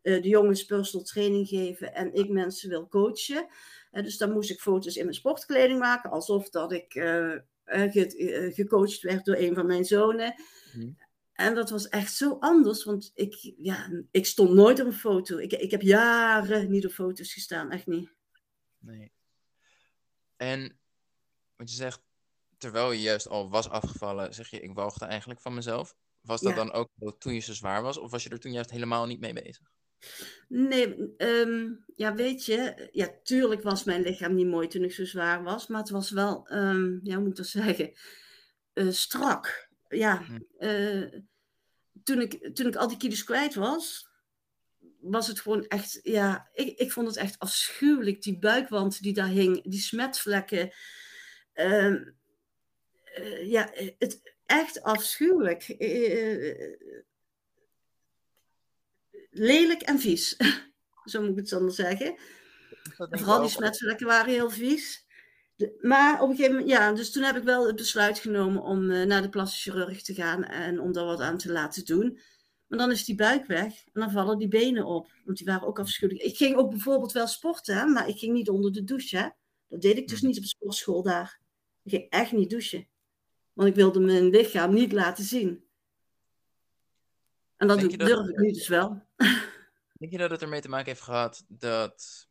de jongens personal training geven en ik mensen wil coachen. Uh, dus dan moest ik foto's in mijn sportkleding maken, alsof dat ik ge gecoacht werd door een van mijn zonen. Mm. En dat was echt zo anders, want ik, ja, ik stond nooit op een foto. Ik, ik heb jaren niet op foto's gestaan, echt niet. Nee. En wat je zegt, terwijl je juist al was afgevallen, zeg je, ik walgde eigenlijk van mezelf. Was dat dan ook toen je zo zwaar was, of was je er toen juist helemaal niet mee bezig? Nee, um, ja, weet je, ja, tuurlijk was mijn lichaam niet mooi toen ik zo zwaar was, maar het was wel, um, ja, hoe moet ik dat zeggen, uh, strak ja, uh, toen, ik, toen ik al die kilo's kwijt was, was het gewoon echt, ja, ik, ik vond het echt afschuwelijk. Die buikwand die daar hing, die smetvlekken. Uh, uh, ja, het, echt afschuwelijk. Lelijk en vies. <laughs> Zo moet ik het anders zeggen. Vooral die smetvlekken waren heel vies maar op een gegeven moment, ja, dus toen heb ik wel het besluit genomen om uh, naar de plastische chirurg te gaan en om daar wat aan te laten doen. Maar dan is die buik weg en dan vallen die benen op, want die waren ook afschuwelijk. Ik ging ook bijvoorbeeld wel sporten, maar ik ging niet onder de douche. Hè? Dat deed ik dus hmm. niet op sportschool daar. Ik ging echt niet douchen, want ik wilde mijn lichaam niet laten zien. En dat, dat durf ik nu dus wel. <laughs> Denk je dat het ermee te maken heeft gehad dat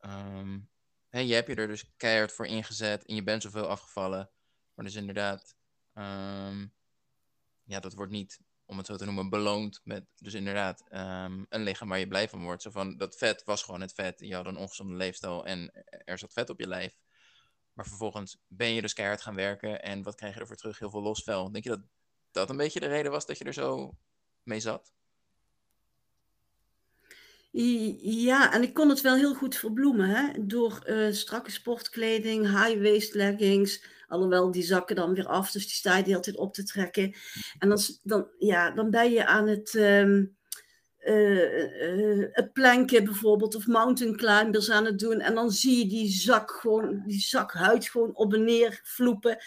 um hè, je hebt je er dus keihard voor ingezet en je bent zoveel afgevallen. Maar dus inderdaad, um, ja, dat wordt niet, om het zo te noemen, beloond met dus inderdaad um, een lichaam waar je blij van wordt. Zo van, dat vet was gewoon het vet. Je had een ongezonde leefstijl en er zat vet op je lijf. Maar vervolgens ben je dus keihard gaan werken en wat krijg je ervoor terug? Heel veel los vel. Denk je dat dat een beetje de reden was dat je er zo mee zat? Ja, en ik kon het wel heel goed verbloemen. Hè? Door uh, strakke sportkleding, high-waist leggings. Alhoewel, die zakken dan weer af, dus die sta je de op te trekken. En dan, dan, ja, dan ben je aan het, um, planken bijvoorbeeld, of mountain climbers aan het doen. En dan zie je die zak gewoon, die zak huid gewoon op en neer vloepen.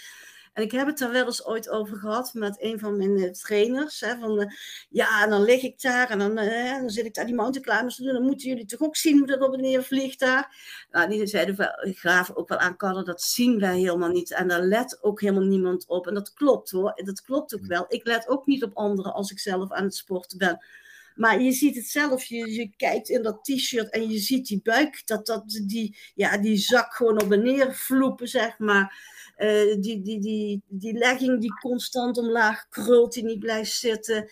En ik heb het daar wel eens ooit over gehad met een van mijn uh, trainers. Hè, van, uh, ja, en dan lig ik daar en dan, uh, dan zit ik daar die mountain climbers te doen. Dan moeten jullie toch ook zien hoe dat op en neer vliegt daar. Nou, die zeiden wel, graven ook wel aan Kader, dat zien wij helemaal niet. En daar let ook helemaal niemand op. En dat klopt hoor, dat klopt ook wel. Ik let ook niet op anderen als ik zelf aan het sporten ben. Maar je ziet het zelf, je, je kijkt in dat t-shirt en je ziet die buik, dat, dat die, ja, die zak gewoon op en neer vloepen, zeg maar. Uh, die, die, die, die legging die constant omlaag krult, die niet blijft zitten.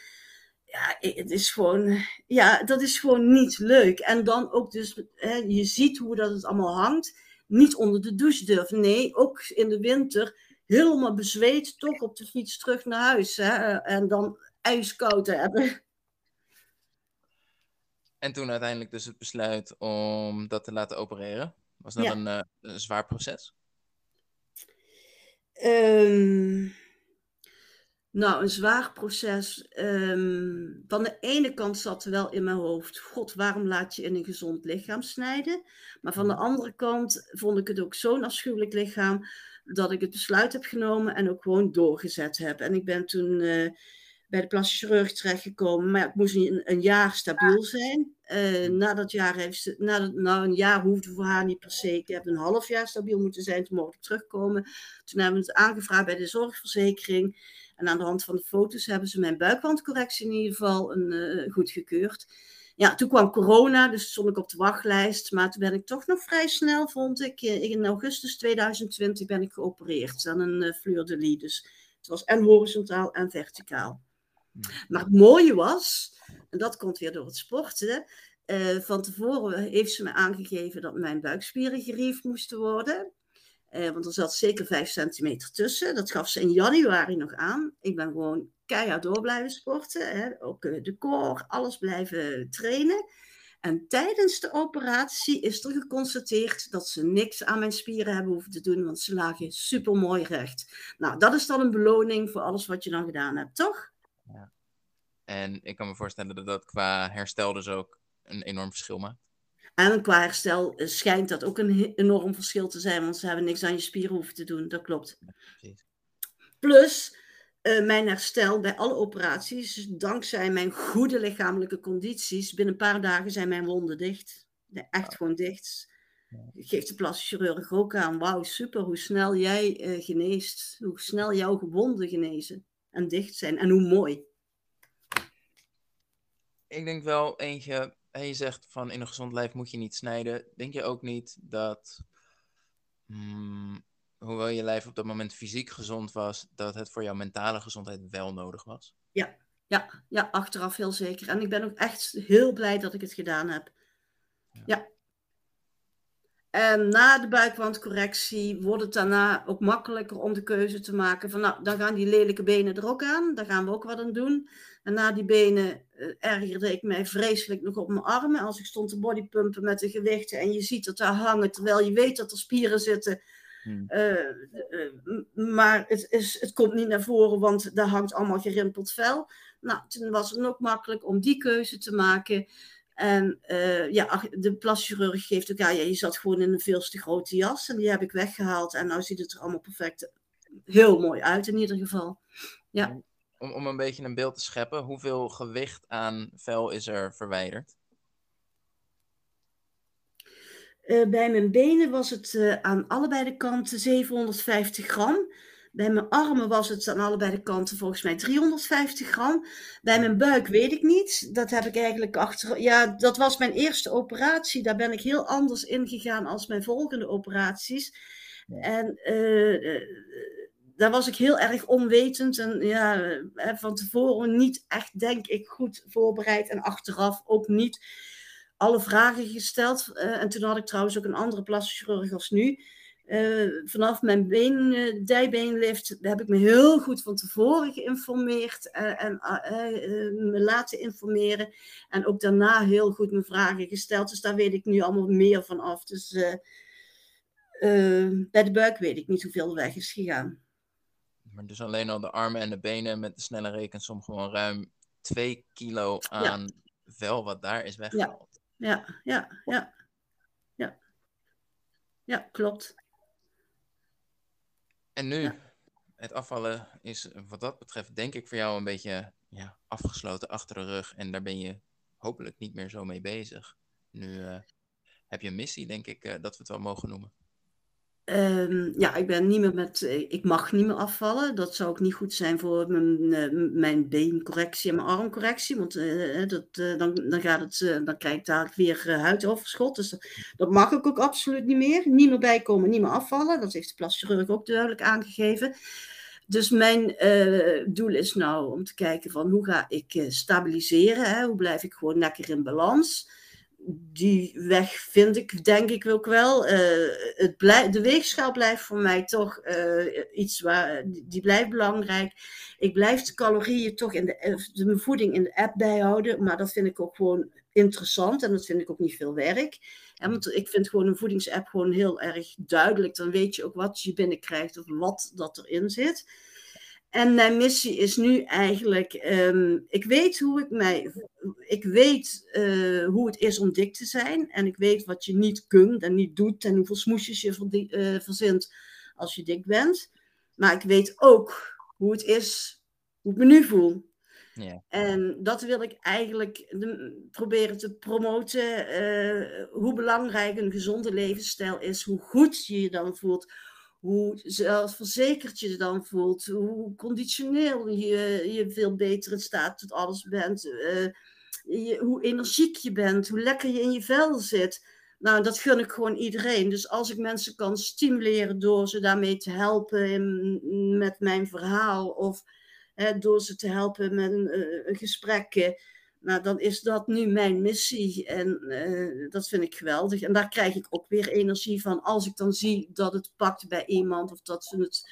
Ja, het is gewoon, ja, dat is gewoon niet leuk. En dan ook dus, hè, je ziet hoe dat het allemaal hangt. Niet onder de douche durven. Nee, ook in de winter helemaal bezweet, toch op de fiets terug naar huis. Hè, en dan ijskoud hebben. En toen uiteindelijk dus het besluit om dat te laten opereren. Was dat een, uh, een zwaar proces? Um, nou, een zwaar proces. Um, van de ene kant zat er wel in mijn hoofd: God, waarom laat je in een gezond lichaam snijden? Maar van de mhm. andere kant vond ik het ook zo'n afschuwelijk lichaam dat ik het besluit heb genomen en ook gewoon doorgezet heb. En ik ben toen uh, bij de plastische chirurg terechtgekomen, maar ik moest een, een jaar stabiel zijn. Uh, na dat jaar heeft ze, na dat, nou een jaar hoefde voor haar niet per se. Ik heb een half jaar stabiel moeten zijn, toen mocht ik terugkomen. Toen hebben we het aangevraagd bij de zorgverzekering. En aan de hand van de foto's hebben ze mijn buikwandcorrectie in ieder geval een, uh, goedgekeurd. Ja, toen kwam corona, dus stond ik op de wachtlijst. Maar toen ben ik toch nog vrij snel, vond ik. In augustus 2020 ben ik geopereerd aan een uh, fleur de lis. Dus het was en horizontaal en verticaal. Maar het mooie was, en dat komt weer door het sporten. Uh, van tevoren heeft ze me aangegeven dat mijn buikspieren geriefd moesten worden. Uh, want er zat zeker 5 centimeter tussen. Dat gaf ze in januari nog aan. Ik ben gewoon keihard door blijven sporten. Hè. Ook uh, de core, alles blijven trainen. En tijdens de operatie is er geconstateerd dat ze niks aan mijn spieren hebben hoeven te doen, want ze lagen super mooi recht. Nou, dat is dan een beloning voor alles wat je dan gedaan hebt, toch? Ja. En ik kan me voorstellen dat dat qua herstel dus ook een enorm verschil maakt. En qua herstel schijnt dat ook een enorm verschil te zijn, want ze hebben niks aan je spieren hoeven te doen. Dat klopt. Plus, uh, mijn herstel bij alle operaties, dankzij mijn goede lichamelijke condities, binnen een paar dagen zijn mijn wonden dicht. Echt gewoon dicht. Geeft de plastische chirurg ook aan. Wauw, super hoe snel jij uh, geneest. Hoe snel jouw gewonden genezen en dicht zijn. En hoe mooi. Ik denk wel eentje je zegt van in een gezond lijf moet je niet snijden. Denk je ook niet dat, hmm, hoewel je lijf op dat moment fysiek gezond was, dat het voor jouw mentale gezondheid wel nodig was? Ja, ja, ja, achteraf heel zeker. En ik ben ook echt heel blij dat ik het gedaan heb. Ja. ja. En na de buikwandcorrectie wordt het daarna ook makkelijker om de keuze te maken van nou, dan gaan die lelijke benen er ook aan. Daar gaan we ook wat aan doen. En na die benen uh, ergerde ik mij vreselijk nog op mijn armen. Als ik stond te bodypumpen met de gewichten en je ziet dat daar hangen, terwijl je weet dat er spieren zitten. Hmm. Eh, eh, maar het, is, het komt niet naar voren, want daar hangt allemaal gerimpeld vel. Nou, toen was het ook makkelijk om die keuze te maken. En ja, de plaschirurg geeft ook aan, ja, je zat gewoon in een veel te grote jas. En die heb ik weggehaald. En nu ziet het er allemaal perfect, heel mooi uit in ieder geval. Ja om, om een beetje een beeld te scheppen, hoeveel gewicht aan vel is er verwijderd? Uh, bij mijn benen was het uh, aan allebei de kanten 750 gram. Bij mijn armen was het aan allebei de kanten volgens mij 350 gram. Bij mijn buik weet ik niet. Dat heb ik eigenlijk achter. Ja, dat was mijn eerste operatie. Daar ben ik heel anders ingegaan als mijn volgende operaties. En uh, daar was ik heel erg onwetend en ja, van tevoren niet echt, denk ik, goed voorbereid en achteraf ook niet alle vragen gesteld. Uh, en toen had ik trouwens ook een andere plastische chirurg als nu. Uh, vanaf mijn been, uh, dijbeenlift heb ik me heel goed van tevoren geïnformeerd en me laten informeren. En ook daarna heel goed mijn vragen gesteld. Dus daar weet ik nu allemaal meer van af. Dus bij de buik weet ik niet hoeveel er weg is gegaan. Maar dus alleen al de armen en de benen met de snelle rekensom gewoon ruim 2 kilo aan vel wat daar is weggehaald. Ja, ja, ja, ja. Ja, klopt. En nu, het afvallen is wat dat betreft denk ik voor jou een beetje ja, afgesloten achter de rug. En daar ben je hopelijk niet meer zo mee bezig. Nu uh, heb je een missie, denk ik, uh, dat we het wel mogen noemen. Um, ja, ik ben niet meer met. Eh, ik mag niet meer afvallen. Dat zou ook niet goed zijn voor mijn, uh, mijn beencorrectie en mijn armcorrectie. Want uh, dat, dan, dan, gaat het, dan krijg ik daar weer huidoverschot. Dus dat, mag ik ook absoluut niet meer. Niet meer bijkomen, niet meer afvallen. Dat heeft de plastic ook duidelijk aangegeven. Dus mijn doel is nou om te kijken van hoe ga ik stabiliseren. Hè? Hoe blijf ik gewoon lekker in balans die weg vind ik, denk ik ook wel. Uh, het de weegschaal blijft voor mij toch uh, iets waar, die blijft belangrijk. Ik blijf de calorieën toch in de, eh, de voeding in de app bijhouden, maar dat vind ik ook gewoon interessant en dat vind ik ook niet veel werk. Want ik vind gewoon een voedingsapp gewoon heel erg duidelijk. Dan weet je ook wat je binnenkrijgt of wat dat erin zit. En mijn missie is nu eigenlijk, um, ik weet hoe ik mij, ik weet uh, hoe het is om dik te zijn. En ik weet wat je niet kunt en niet doet en hoeveel smoesjes je uh, verzint als je dik bent. Maar ik weet ook hoe het is, hoe ik me nu voel. Ja. En dat wil ik eigenlijk de, proberen te promoten. Uh, hoe belangrijk een gezonde levensstijl is, hoe goed je je dan voelt hoe zelfverzekerd je je dan voelt, hoe conditioneel je, je veel beter in staat tot alles bent, je, hoe energiek je bent, hoe lekker je in je vel zit. Nou, dat gun ik gewoon iedereen. Dus als ik mensen kan stimuleren door ze daarmee te helpen met mijn verhaal of door ze te helpen met een, een gesprekken nou, dan is dat nu mijn missie en uh, dat vind ik geweldig. En daar krijg ik ook weer energie van als ik dan zie dat het pakt bij iemand of dat ze het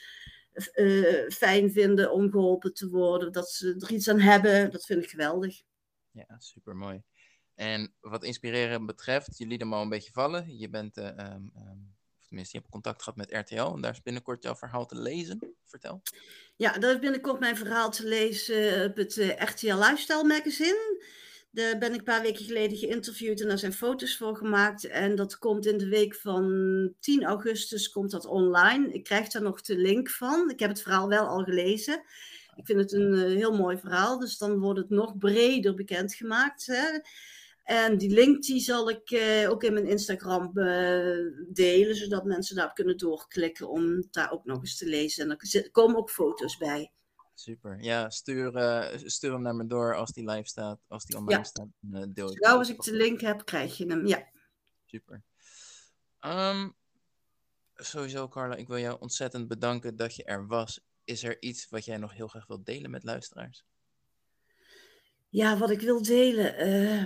uh, fijn vinden om geholpen te worden, dat ze er iets aan hebben. Dat vind ik geweldig. Ja, super mooi. En wat inspireren betreft, je liet hem al een beetje vallen. Je bent, uh, um, of tenminste, je hebt contact gehad met RTL en daar is binnenkort jouw verhaal te lezen. Vertel. Ja, daar is binnenkort mijn verhaal te lezen op het uh, RTL Lifestyle Magazine. Daar ben ik een paar weken geleden geïnterviewd en daar zijn foto's voor gemaakt. En dat komt in de week van 10 augustus komt dat online. Ik krijg daar nog de link van. Ik heb het verhaal wel al gelezen. Ik vind het een uh, heel mooi verhaal, dus dan wordt het nog breder bekendgemaakt. En die link die zal ik uh, ook in mijn Instagram uh, delen, zodat mensen daar kunnen doorklikken om daar ook nog eens te lezen. En er komen ook foto's bij. Super. Ja, stuur, uh, stuur hem naar me door als die live staat, als die online Ja. staat. dan, deel ik Nou, als ik de link heb, krijg je hem. Ja. Super. Ehm, sowieso, Carla, ik wil jou ontzettend bedanken dat je er was. Is er iets wat jij nog heel graag wilt delen met luisteraars? Ja, wat ik wil delen. eh,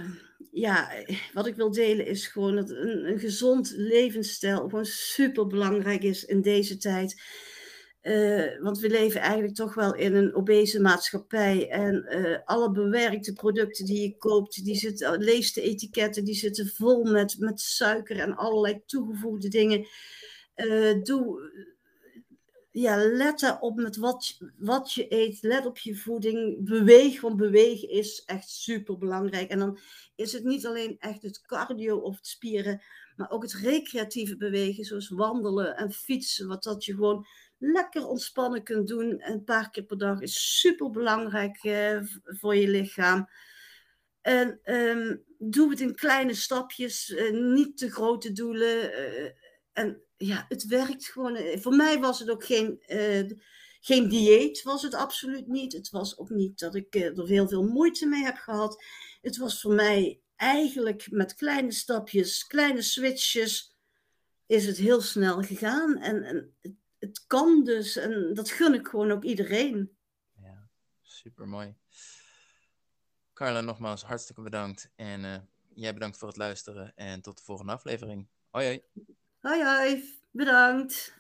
ja, wat ik wil delen is gewoon dat een, gezond levensstijl gewoon super belangrijk is in deze tijd. Eh, want we leven eigenlijk toch wel in een obese maatschappij. En eh, alle bewerkte producten die je koopt, die zitten, lees de etiketten, die zitten vol met, met suiker en allerlei toegevoegde dingen. Doe, ja, let daarop met wat, wat je eet. Let op je voeding. Beweeg, want bewegen is echt super belangrijk. En dan is het niet alleen echt het cardio of het spieren, maar ook het recreatieve bewegen, zoals wandelen en fietsen. Wat dat je gewoon lekker ontspannen kunt doen. Een paar keer per dag is super belangrijk eh, voor je lichaam. En ehm, doe het in kleine stapjes, eh, niet te grote doelen. eh, en ja, het werkt gewoon. Eh, Voor mij was het ook geen, eh, geen dieet, was het absoluut niet. Het was ook niet dat ik eh, er heel veel moeite mee heb gehad. Het was voor mij eigenlijk met kleine stapjes, kleine switches, is het heel snel gegaan. En, en het, kan dus, en dat gun ik gewoon ook iedereen. Ja, super mooi. Carla, nogmaals hartstikke bedankt. En jij bedankt voor het luisteren. En tot de volgende aflevering. Hoi hoi. Hoi hoi, bedankt.